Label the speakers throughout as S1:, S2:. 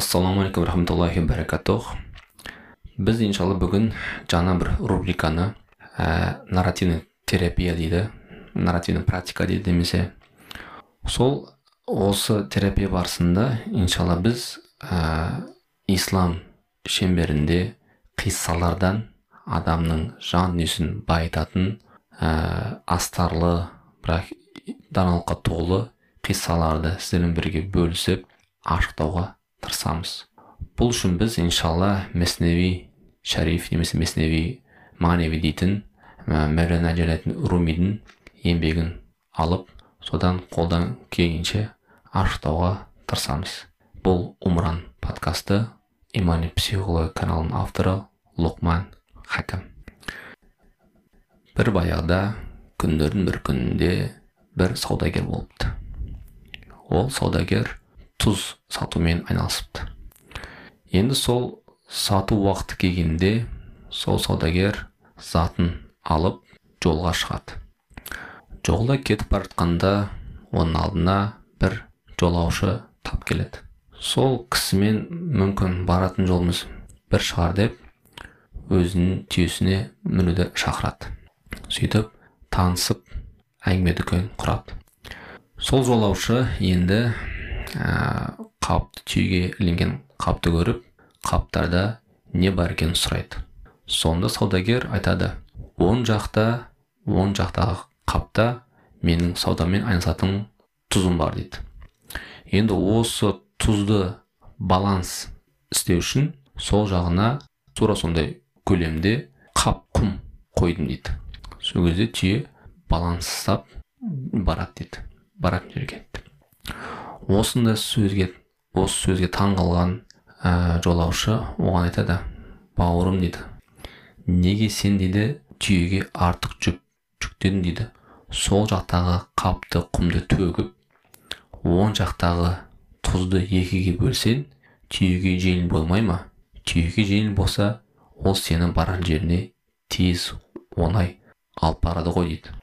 S1: ассалаумағалейкум рахматуллахи баракатух. Біз иншалла бүгін жаңа бір рубриканы ә, нарративный терапия дейді нарративный практика дейді немесе. Сол осы терапия барысында иншалла біз ә, ислам шеңберінде қиссалардан адамның жан дүниесін байытатын ә, астарлы бірақ даналыққа толы қиссаларды сіздермен бірге бөлісіп ашықтауға тырысамыз бұл үшін біз иншалла месневи шариф немесе месневи маневи дейтін мәулана румидің еңбегін алып содан қолдан келгенше ашықтауға тырысамыз. Бұл умран подкасты имани психология каналының авторы лұқман хакім. Бір баяғыда күндердің бір күнінде бір саудагер болыпты. Ол саудагер тұз сатумен айналысыпты. Енді сол сату уақыты келгенде сол саудагер затын алып жолға шығады. Жолда кетіп бара жатқанда оның алдына бір жолаушы тап келеді. Сол кісімен мүмкін баратын жолымыз бір шығар деп өзінің түйесіне мінуді шақырады. Сөйтіп танысып әңгіме дүкен құрады. Сол жолаушы енді ә, қапты түйеге ілінген қапты көріп қаптарда не бар екенін сұрайды. Сонда саудагер айтады оң жақта оң жақтағы қапта менің саудамен айналысатын тұзым бар дейді. Енді осы тұзды баланс істеу үшін сол жағына тура сондай көлемде қап құм қойдым дейді. Сол кезде түйе баланс ұстап барады дейді. Баратын жерге осындай сөзге осы сөзге таң қалған ә, жолаушы оған айтады бауырым дейді. Неге сен дейді түйеге артық жүк жүктедің дейді. Сол жақтағы қапты құмды төгіп оң жақтағы тұзды екіге бөлсең түйеге жеңіл болмай ма? Түйеге жеңіл болса ол сені барар жеріне тез оңай алып барады ғой дейді.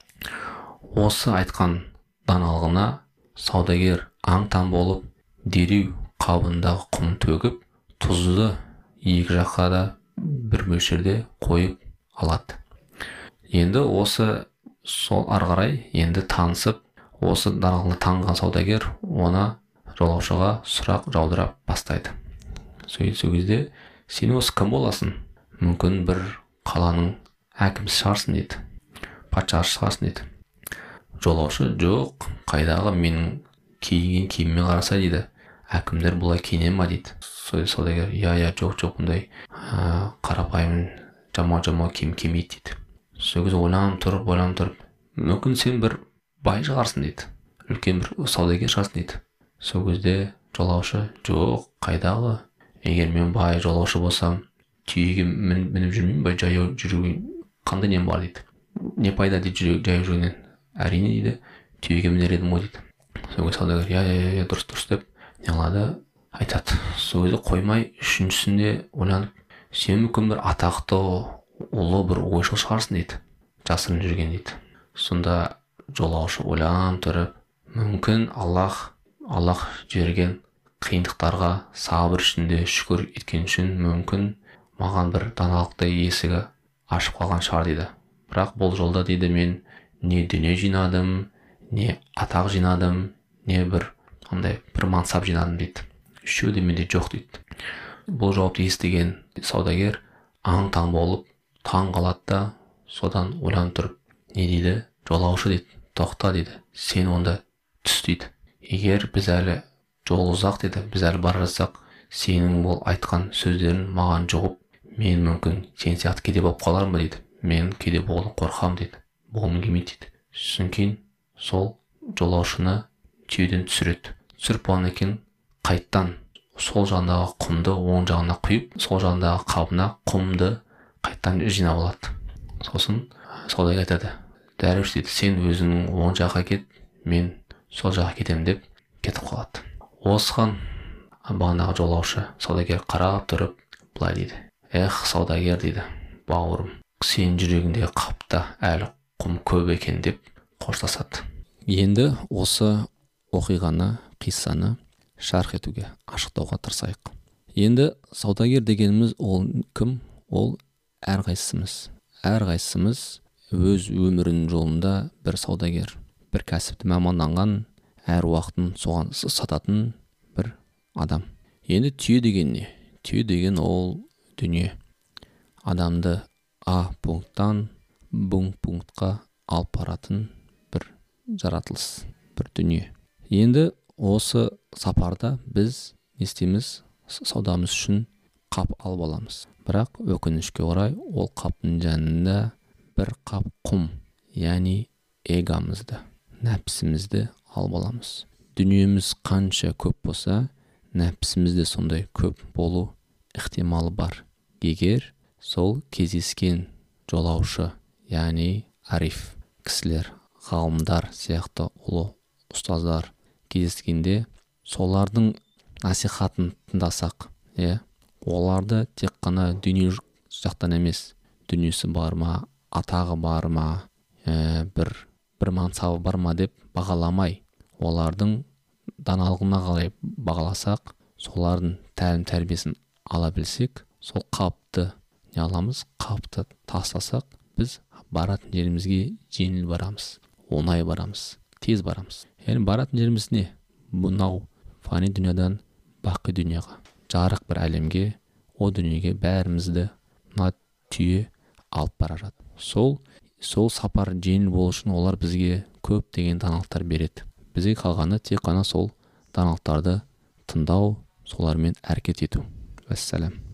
S1: Осы айтқан даналығына саудагер аң таң болып дереу қабындағы құм төгіп тұзды екі жаққа да бір мөлшерде қойып алады. Енді осы сол ары қарай енді танысып осы даналығына танған саудагер оны жолаушыға сұрақ жаудыра бастайды. Сол кезде сен осы кім боласың? Мүмкін бір қаланың әкімі шығарсың дейді. Патшасы шығарсың дейді. Жолаушы жоқ қайдағы менің киген киіміме қараса дейді. Әкімдер бұлай киіне ма дейді. Саудагер иә иә жоқ жоқ бұндай ә, қарапайым жамау жамау киім кимейді дейді. Сол кезде ойланып тұрып ойланып тұрып мүмкін сен бір бай шығарсың дейді. Үлкен бір саудагер шығарсың дейді. Сол кезде жолаушы жоқ қайдағы егер мен бай жолаушы болсам түйеге мініп жүрмеймін ба жаяу жүруге қандай нем бар? дейді. Не пайда? дейді жаяу жүруінен әрине дейді. Түйеге мінер едім ғой дейді. Сол кезде саудагер иә иә иә дұрыс дұрыс деп не қылады айтады. Сол кезде қоймай үшіншісінде ойланып сен мүмкін бір атақты ұлы бір ойшыл шығарсың дейді. Жасырын жүрген дейді. Сонда жолаушы ойланып тұрып мүмкін аллах аллах жіберген қиындықтарға сабыр ішінде шүкір еткен үшін мүмкін маған бір даналықты есігі ашып қалған шығар дейді. Бірақ бұл жолда дейді мен не дүние жинадым не атақ жинадым не бір андай бір мансап жинадым дейді. Үшеуі де менде жоқ дейді. Бұл жауапты естіген саудагер аң таң болып таң қалады да содан ойланып тұрып не дейді? Жолаушы дейді тоқта дейді сен онда түс дейді. Егер біз әлі жол ұзақ деді біз әлі бара жатсақ сенің бұл айтқан сөздерің маған жұғып мен мүмкін сен сияқты кедей болып қалармын дейді. Мен кедей болудан қорқамын дейді. Болғым келмейді дейді кейін сол жолаушыны түйеден түсіреді. Түсіріп болғаннан кейін қайттан сол жағындағы құмды оң жағына құйып сол жағындағы қабына құмды қайттан жинап алады. Сосын саудагер айтады дәруіш дейді сен өзіңнің оң жаққа кет мен сол жаққа кетемін деп кетіп қалады. Осыған бағанағы жолаушы саудагер қарап тұрып былай дейді эх саудагер дейді бауырым сенің жүрегіңде қапта әлі құм көп екен деп қоштасады. Енді осы оқиғаны қиссаны шарх етуге ашықтауға тырысайық. Енді саудагер дегеніміз ол кім? Ол әрқайсымыз. Әрқайсымыз өз өмірінің жолында бір саудагер бір кәсіпті маманданған әр уақытын соған сататын бір адам. Енді түйе деген не? Түйе деген ол дүние. Адамды а пункттан б пунктқа алып баратын бір жаратылыс бір дүние. Енді осы сапарда біз не істейміз? Саудамыз үшін қап алып аламыз. Бірақ өкінішке орай ол қаптың жанында бір қап құм яғни эгомызды нәпсімізді алып аламыз. Дүниеміз қанша көп болса нәпсіміз де сондай көп болу ықтималы бар. Егер сол кездескен жолаушы яғни ариф кісілер ғалымдар сияқты ұлы ұстаздар кездескенде солардың насихатын тыңдасақ иә оларды тек қана дүние жақтан емес дүниесі бар ма атағы бар ма ә, бір бір мансабы бар ма деп бағаламай олардың даналығына қарай бағаласақ солардың тәлім тәрбиесін ала білсек сол қапты не аламыз? қапты тастасақ біз баратын жерімізге жеңіл барамыз оңай барамыз тез барамыз. Яғни баратын жеріміз не? Мынау фани дүниядан бақи дүнияға. Жарық бір әлемге о дүниеге бәрімізді мына түйе алып бара жатыр. Сол сол сапар жеңіл болу үшін олар бізге көп деген даналықтар береді. Бізге қалғаны тек қана сол даналықтарды тыңдау солармен әрекет ету. Уәссәләм